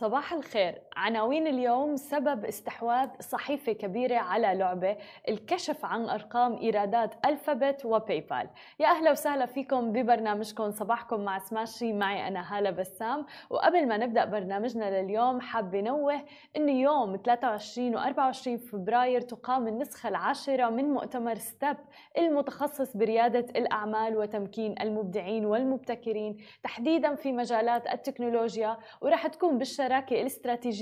صباح الخير. عناوين اليوم سبب استحواذ صحيفة كبيرة على لعبة الكشف عن أرقام إيرادات ألفابت وباي بال يا أهلا وسهلا فيكم ببرنامجكم صباحكم مع سماشي معي أنا هالة بسام. وقبل ما نبدأ برنامجنا لليوم حابة نوه أنه يوم 23 و 24 فبراير تقام النسخة العاشرة من مؤتمر ستيب المتخصص بريادة الأعمال وتمكين المبدعين والمبتكرين. تحديدا في مجالات التكنولوجيا ورح تكون بالشركة الشراكة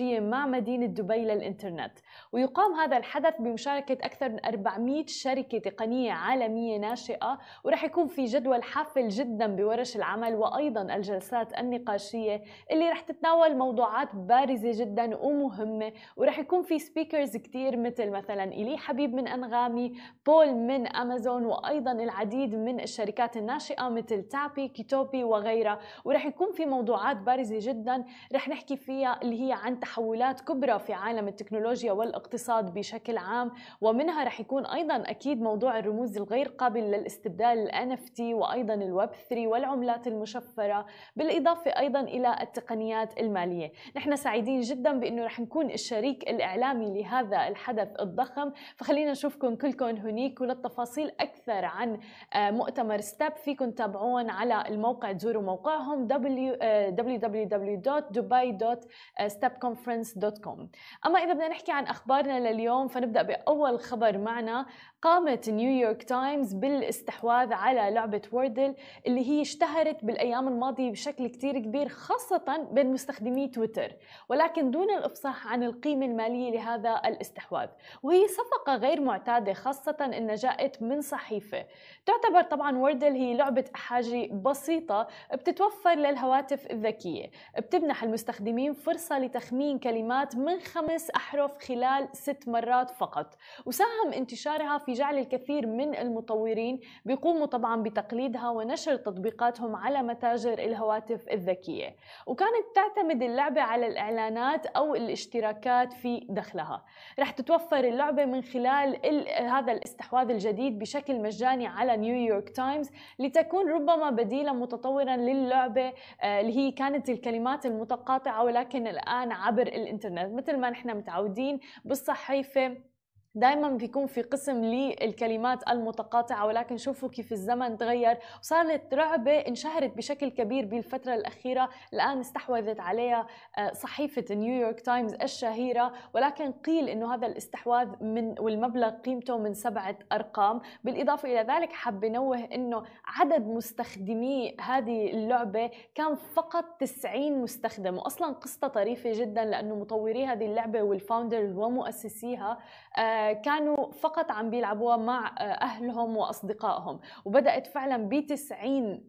الاستراتيجية مع مدينة دبي للإنترنت. ويقام هذا الحدث بمشاركة أكثر من 400 شركة تقنية عالمية ناشئة ورح يكون في جدول حافل جدا بورش العمل وأيضا الجلسات النقاشية اللي رح تتناول موضوعات بارزة جدا ومهمة. ورح يكون في speakers كتير مثل مثلا إلي حبيب من أنغامي بول من أمازون وأيضا العديد من الشركات الناشئة مثل Tabby Kitopi وغيرها. ورح يكون في موضوعات بارزة جدا رح نحكي فيها اللي هي عن تحولات كبرى في عالم التكنولوجيا والاقتصاد بشكل عام ومنها رح يكون أيضا أكيد موضوع الرموز الغير قابل للاستبدال ال NFT وأيضا الويب 3 والعملات المشفرة بالإضافة أيضا إلى التقنيات المالية، نحن سعيدين جدا بإنه رح نكون الشريك الإعلامي لهذا الحدث الضخم، فخلينا نشوفكم كلكم هنيك وللتفاصيل أكثر عن آه، مؤتمر Step فيكم تتابعون على الموقع. تزوروا موقعهم www.dubai.com stepconference.com أما إذا بدنا نحكي عن أخبارنا لليوم فنبدأ بأول خبر معنا. قامت نيويورك تايمز بالاستحواذ على لعبة Wordle اللي هي اشتهرت بالأيام الماضية بشكل كتير كبير خاصة بين مستخدمي تويتر. ولكن دون الإفصاح عن القيمة المالية لهذا الاستحواذ. وهي صفقة غير معتادة خاصة أنها جاءت من صحيفة. تعتبر طبعا ووردل هي لعبة أحاجي بسيطة بتتوفر للهواتف الذكية. بتمنح المستخدمين فرصة لتخمين كلمات من خمس أحرف خلال ست مرات فقط. وساهم انتشارها في جعل الكثير من المطورين بيقوموا طبعا بتقليدها ونشر تطبيقاتهم على متاجر الهواتف الذكية. وكانت تعتمد اللعبة على الإعلانات أو الاشتراكات في دخلها. رح تتوفر اللعبة من خلال هذا الاستحواذ الجديد بشكل مجاني على نيويورك تايمز لتكون ربما بديلا متطورا للعبة آه، اللي هي كانت الكلمات المتقاطعة ولكن الآن عبر الإنترنت. مثل ما نحن متعودين بالصحيفة دائما بيكون في قسم للكلمات المتقاطعة ولكن شوفوا كيف الزمن تغير. وصارت لعبه انشهرت بشكل كبير بالفترة الأخيرة. الآن استحوذت عليها آه، صحيفة نيويورك تايمز الشهيرة. ولكن قيل إنه هذا الاستحواذ من والمبلغ قيمته من سبعة أرقام. بالإضافة إلى ذلك حاب نوه إنه عدد مستخدمي هذه اللعبة كان فقط 90 مستخدم. واصلا قصه طريفة جدا لأنه مطوري هذه اللعبة وال founders ومؤسسيها. آه، كانوا فقط عم بيلعبوها مع آه، أهلهم وأصدقائهم. وبدأت فعلا ب 90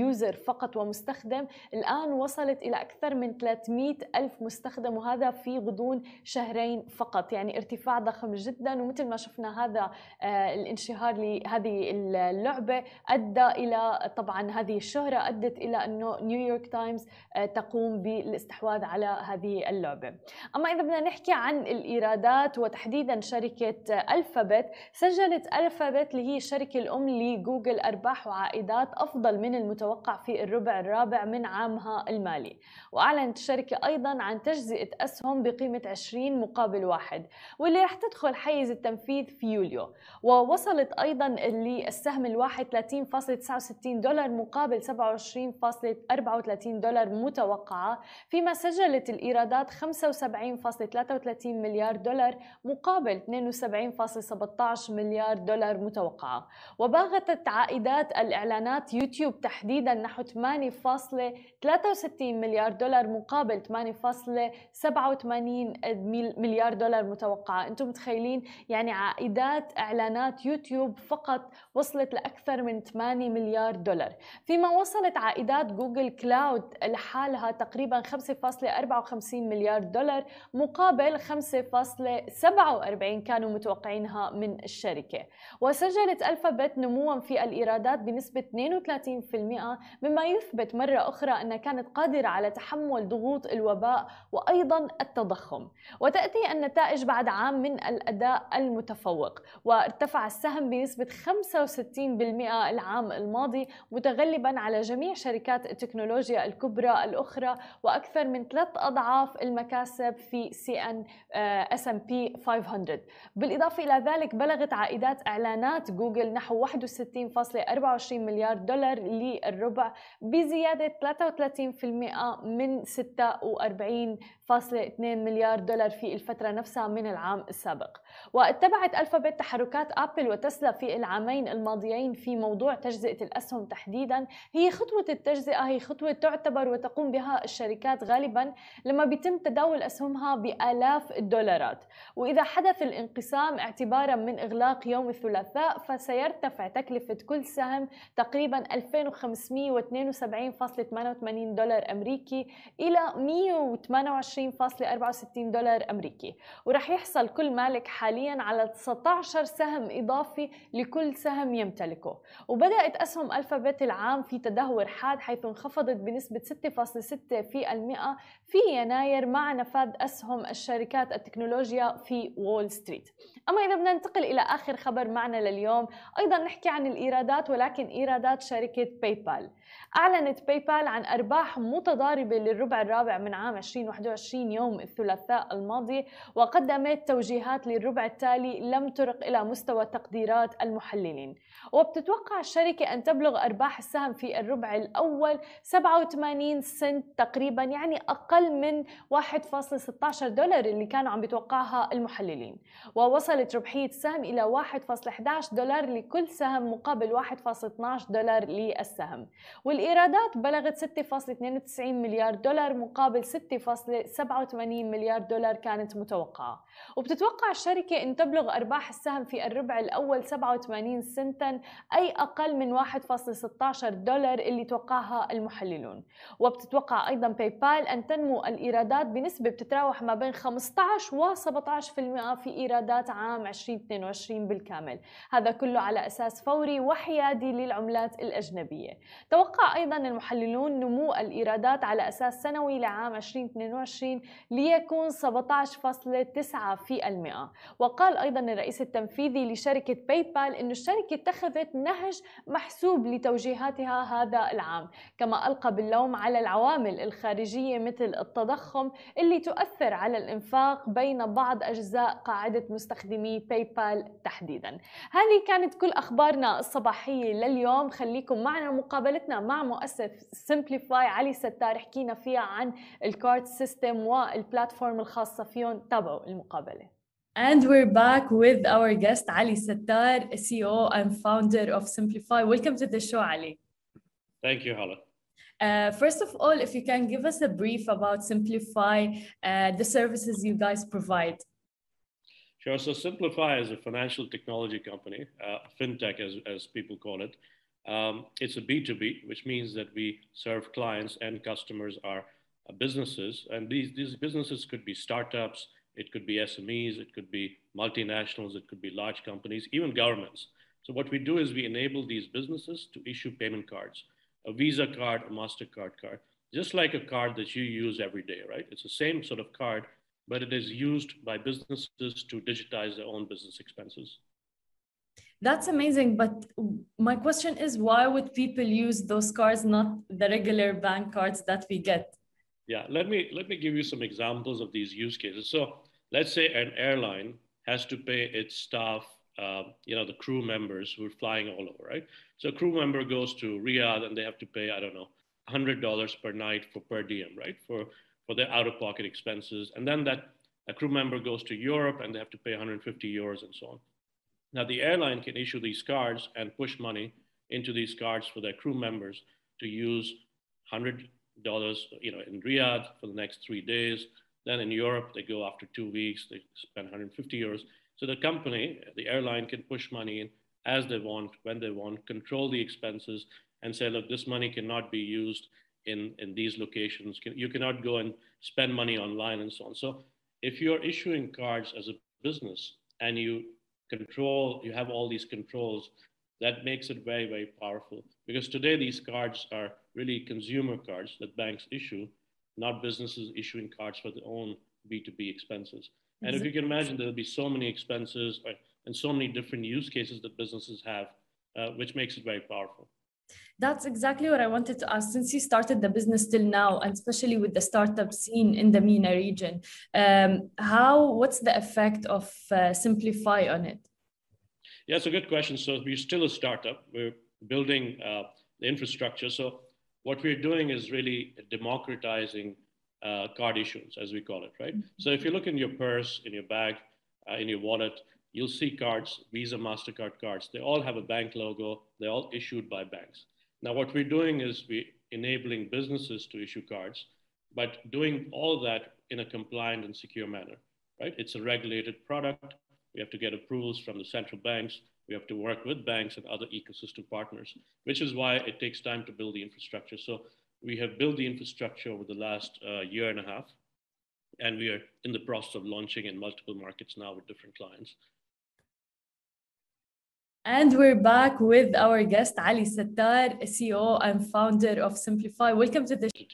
user آه، فقط ومستخدم. الآن وصلت إلى أكثر من 300 ألف مستخدم وهذا في غضون شهرين فقط. يعني ارتفاع ضخم جدا. ومثل ما شفنا هذا آه، الانشهار لهذه اللعبة أدى إلى طبعا هذه الشهرة أدت إلى أنه نيويورك تايمز تقوم بالاستحواذ على هذه اللعبة. أما إذا بدنا نحكي عن الإيرادات وتحديدا شركة ألفابت. سجلت ألفابت اللي هي الشركة الأم لجوجل أرباح وعائدات أفضل من المتوقع في الربع الرابع من عامها المالي. وأعلنت الشركة أيضا عن تجزئة أسهم بقيمة 20 مقابل واحد واللي رح تدخل حيز التنفيذ في يوليو. ووصلت أيضا للسهم الواحد 30.69 دولار مقابل 27.34 دولار متوقعة فيما سجلت الإيرادات 75.33 مليار دولار مقابل مقابل 72.17 مليار دولار متوقعة. وباغتت عائدات الإعلانات يوتيوب تحديدا نحو 8.63 مليار دولار مقابل 8.87 مليار دولار متوقعة. أنتم متخيلين؟ يعني عائدات إعلانات يوتيوب فقط وصلت لأكثر من 8 مليار دولار. فيما وصلت عائدات Google Cloud لحالها تقريبا 5.54 مليار دولار مقابل 5.47 44 كانوا متوقعينها من الشركة. وسجلت ألفابت نموا في الإيرادات بنسبة 32% مما يثبت مرة أخرى أنها كانت قادرة على تحمل ضغوط الوباء وأيضا التضخم. وتأتي النتائج بعد عام من الأداء المتفوق وارتفع السهم بنسبة 65% العام الماضي متغلبا على جميع شركات التكنولوجيا الكبرى الأخرى وأكثر من ثلاث أضعاف المكاسب في سي إن اس ام بي 500 بالإضافة إلى ذلك بلغت عائدات إعلانات جوجل نحو 61.24 مليار دولار للربع بزيادة 33% من 46.2 مليار دولار في الفترة نفسها من العام السابق. واتبعت ألفابت تحركات أبل وتسلا في العامين الماضيين في موضوع تجزئة الأسهم تحديدا. هي خطوة التجزئة هي خطوة تعتبر وتقوم بها الشركات غالبا لما بيتم تداول أسهمها بآلاف الدولارات. وإذا حدث الانقسام اعتبارا من إغلاق يوم الثلاثاء فسيرتفع تكلفة كل سهم تقريبا 2572.88 دولار أمريكي إلى 128.64 دولار أمريكي. ورح يحصل كل مالك حاليا على 19 سهم إضافي لكل سهم يمتلكه. وبدأت أسهم ألفابت العام في تدهور حاد حيث انخفضت بنسبة 6.6% في يناير مع نفاذ أسهم الشركات التكنولوجيا في وول ستريت أما إذا بدنا ننتقل إلى آخر خبر معنا لليوم أيضا نحكي عن الإيرادات ولكن إيرادات شركة باي بال أعلنت باي بال عن أرباح متضاربة للربع الرابع من عام 2021 يوم الثلاثاء الماضي وقدمت توجيهات للربع التالي لم ترق إلى مستوى تقديرات المحللين. وبتتوقع الشركة أن تبلغ أرباح السهم في الربع الأول 87 سنت تقريبا يعني أقل من 1.16 دولار اللي كانوا عم بيتوقعها المحللين. ووصلت ربحية السهم إلى 1.11 دولار لكل سهم مقابل 1.12 دولار للسهم. والإيرادات بلغت 6.92 مليار دولار مقابل 6.87 مليار دولار كانت متوقعة. وبتتوقع الشركة أن تبلغ أرباح السهم في الربع الأول 87 سنتا أي أقل من 1.16 دولار اللي توقعها المحللون. وبتتوقع أيضا باي بال أن تنمو الإيرادات بنسبة بتتراوح ما بين 15 و 17% في إيرادات عام 2022 بالكامل. هذا كله على أساس فوري وحيادي للعملات الأجنبية. توقع أيضا المحللون نمو الإيرادات على أساس سنوي لعام 2022 ليكون 17.9% وقال أيضا الرئيس التنفيذي لشركة باي بال أن الشركة اتخذت نهج محسوب لتوجيهاتها هذا العام كما ألقى باللوم على العوامل الخارجية مثل التضخم اللي تؤثر على الإنفاق بين بعض أجزاء قاعدة مستخدمي باي بال تحديدا هذه كانت كل أخبارنا الصباحية لليوم خليكم معنا مقابلتنا مع مؤسس Simplifi علي ستار حكينا فيها عن ال card system وال platform الخاصة فيهم تابعوا المقابلة And we're back with our guest Ali Sattar, CEO and founder of Simplify. Welcome to the show, Ali. Thank you, Hala. Uh, first of all, if you can give us a brief about Simplify, uh, the services you guys provide. Sure. So Simplify is a financial technology company, uh, fintech as, as people call it. Um, it's a B2B, which means that we serve clients and customers are uh, businesses. And these, these businesses could be startups, it could be SMEs, it could be multinationals, it could be large companies, even governments. So what we do is we enable these businesses to issue payment cards, a Visa card, a MasterCard card, just like a card that you use every day, right? It's the same sort of card, but it is used by businesses to digitize their own business expenses. That's amazing. But my question is why would people use those cards, not the regular bank cards that we get? Yeah, let me let me give you some examples of these use cases. So let's say an airline has to pay its staff, uh, you know, the crew members who are flying all over, right? So a crew member goes to Riyadh and they have to pay, I don't know, $100 per night for per diem, right? For for their out-of-pocket expenses. And then that a crew member goes to Europe and they have to pay 150 euros and so on. Now the airline can issue these cards and push money into these cards for their crew members to use $100, you know, in Riyadh for the next three days. Then in Europe, they go after two weeks, they spend 150 euros. So the company, the airline can push money in as they want, when they want, control the expenses and say, look, this money cannot be used in, in these locations. You cannot go and spend money online and so on. So if you're issuing cards as a business and you control, you have all these controls, that makes it very, very powerful. Because today these cards are really consumer cards that banks issue, not businesses issuing cards for their own B2B expenses. And if you can imagine, there'll be so many expenses and so many different use cases that businesses have, uh, which makes it very powerful. That's exactly what I wanted to ask. Since you started the business till now, and especially with the startup scene in the MENA region, um, how what's the effect of uh, Simplify on it? Yeah, it's a good question. So we're still a startup. We're building uh, the infrastructure. So what we're doing is really democratizing uh, card issuance, as we call it, right? Mm-hmm. So if you look in your purse, in your bag, uh, in your wallet, you'll see cards, Visa, MasterCard cards. They all have a bank logo. They're all issued by banks. Now, what we're doing is we're enabling businesses to issue cards, but doing all that in a compliant and secure manner, right? It's a regulated product. We have to get approvals from the central banks. We have to work with banks and other ecosystem partners, which is why it takes time to build the infrastructure. So we have built the infrastructure over the last uh, year and a half, and we are in the process of launching in multiple markets now with different clients. And we're back with our guest, Ali Sattar, CEO and founder of Simplify. Welcome to the show.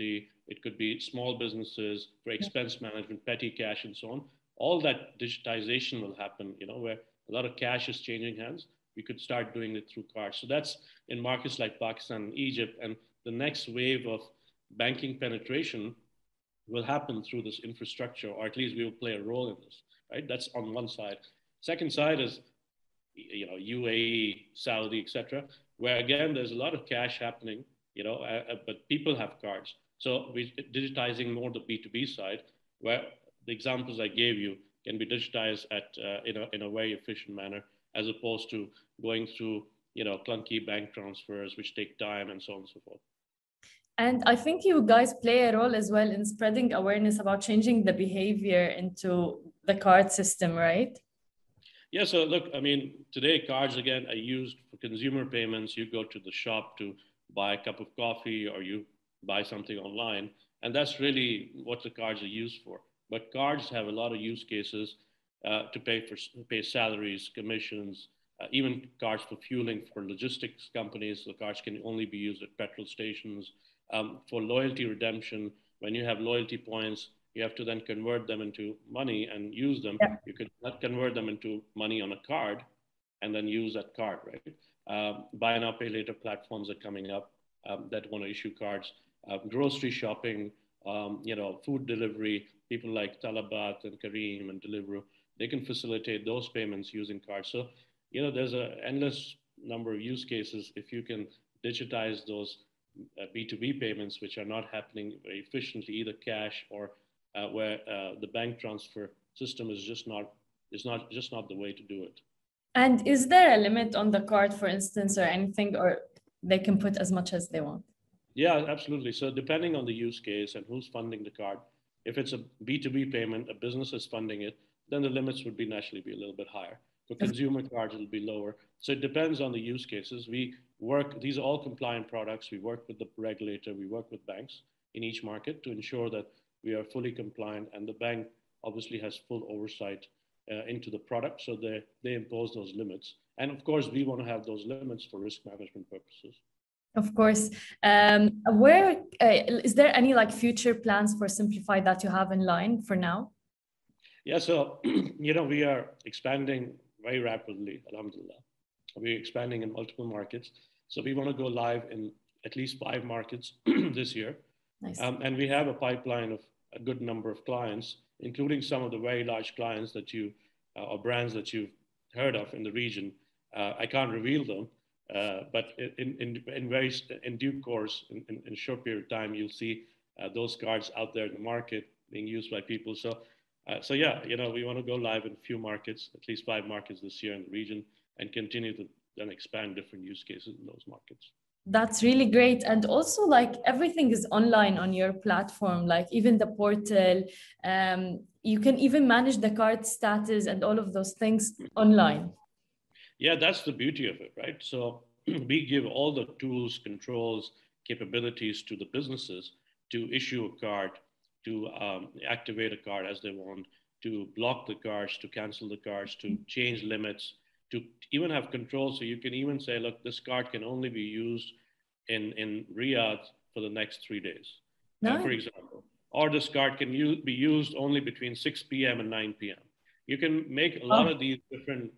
It could be small businesses for expense management, petty cash, and so on. All that digitization will happen, you know, where a lot of cash is changing hands. We could start doing it through cards. So that's in markets like Pakistan and Egypt. And the next wave of banking penetration will happen through this infrastructure, or at least we will play a role in this, right? That's on one side. Second side is you know, UAE, Saudi, etc., where again there's a lot of cash happening, you know, uh, uh but people have cards. So we're digitizing more the B2B side, where the examples I gave you can be digitized at uh, in, a, in a very efficient manner, as opposed to going through you know clunky bank transfers, which take time and so on and so forth. And I think you guys play a role as well in spreading awareness about changing the behavior into the card system, right? Yeah, so look, I mean, today cards again are used for consumer payments. You go to the shop to buy a cup of coffee or you buy something online, and that's really what the cards are used for. But cards have a lot of use cases uh, to pay for pay salaries, commissions, uh, even cards for fueling for logistics companies. The cards can only be used at petrol stations. Um, for loyalty redemption, when you have loyalty points, you have to then convert them into money and use them. Yeah. You could not convert them into money on a card and then use that card, right? Um, buy now, pay later platforms are coming up um, that want to issue cards. Uh, grocery shopping, um, you know, food delivery, people like Talabat and Kareem and Deliveroo, they can facilitate those payments using cards. So, you know, there's an endless number of use cases if you can digitize those uh, B2B payments, which are not happening very efficiently, either cash or uh, where uh, the bank transfer system is just not is not just not the way to do it. And is there a limit on the card, for instance, or anything, or they can put as much as they want? Yeah, absolutely. So depending on the use case and who's funding the card, if it's a B2B payment, a business is funding it, then the limits would be naturally be a little bit higher. For consumer cards, it'll be lower. So it depends on the use cases. We work, these are all compliant products. We work with the regulator, we work with banks in each market to ensure that we are fully compliant, and the bank obviously has full oversight uh, into the product, so they, they impose those limits. And of course, we want to have those limits for risk management purposes. Of course. Um, where uh, is there any like future plans for Simplify that you have in line for now? Yeah, so you know we are expanding very rapidly. Alhamdulillah, we're expanding in multiple markets. So we want to go live in at least five markets this year. Nice. Um, and we have a pipeline of a good number of clients, including some of the very large clients that you uh, or brands that you've heard of in the region. Uh, I can't reveal them, uh, but in, in, in, very, in due course, in, in, in a short period of time, you'll see uh, those cards out there in the market being used by people. So, uh, so yeah, you know, we want to go live in a few markets, at least five markets this year in the region, and continue to then expand different use cases in those markets that's really great. And also like everything is online on your platform like even the portal um, you can even manage the card status and all of those things online. Yeah that's the beauty of it right? So we give all the tools controls capabilities to the businesses to issue a card to um, activate a card as they want to block the cards to cancel the cards to change limits, to even have control. So you can even say, look, this card can only be used in, in Riyadh for the next three days, nice. uh, for example. Or this card can use, be used only between 6 p.m. and 9 p.m. You can make a lot oh. of these different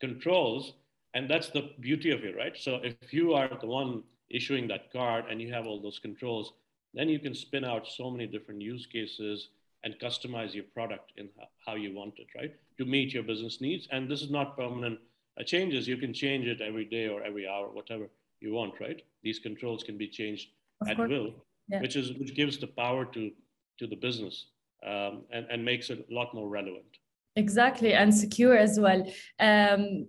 controls, and that's the beauty of it, right? So if you are the one issuing that card and you have all those controls, then you can spin out so many different use cases and customize your product in how you want it, right? To meet your business needs. And this is not permanent uh, changes. You can change it every day or every hour, whatever you want, right? These controls can be changed of at course. will, yeah. which is which gives the power to to the business um, and, and makes it a lot more relevant. Exactly, and secure as well. Um,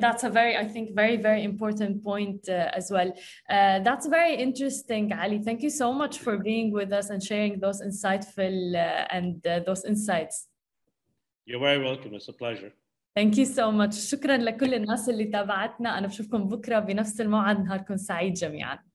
that's a very i think very very important point uh, as well uh, that's very interesting ali thank you so much for being with us and sharing those insightful uh, and uh, those insights you're very welcome it's a pleasure Thank you so much. شكرا لكل الناس اللي تابعتنا. أنا بشوفكم بكرة بنفس الموعد. نهاركم سعيد جميعاً.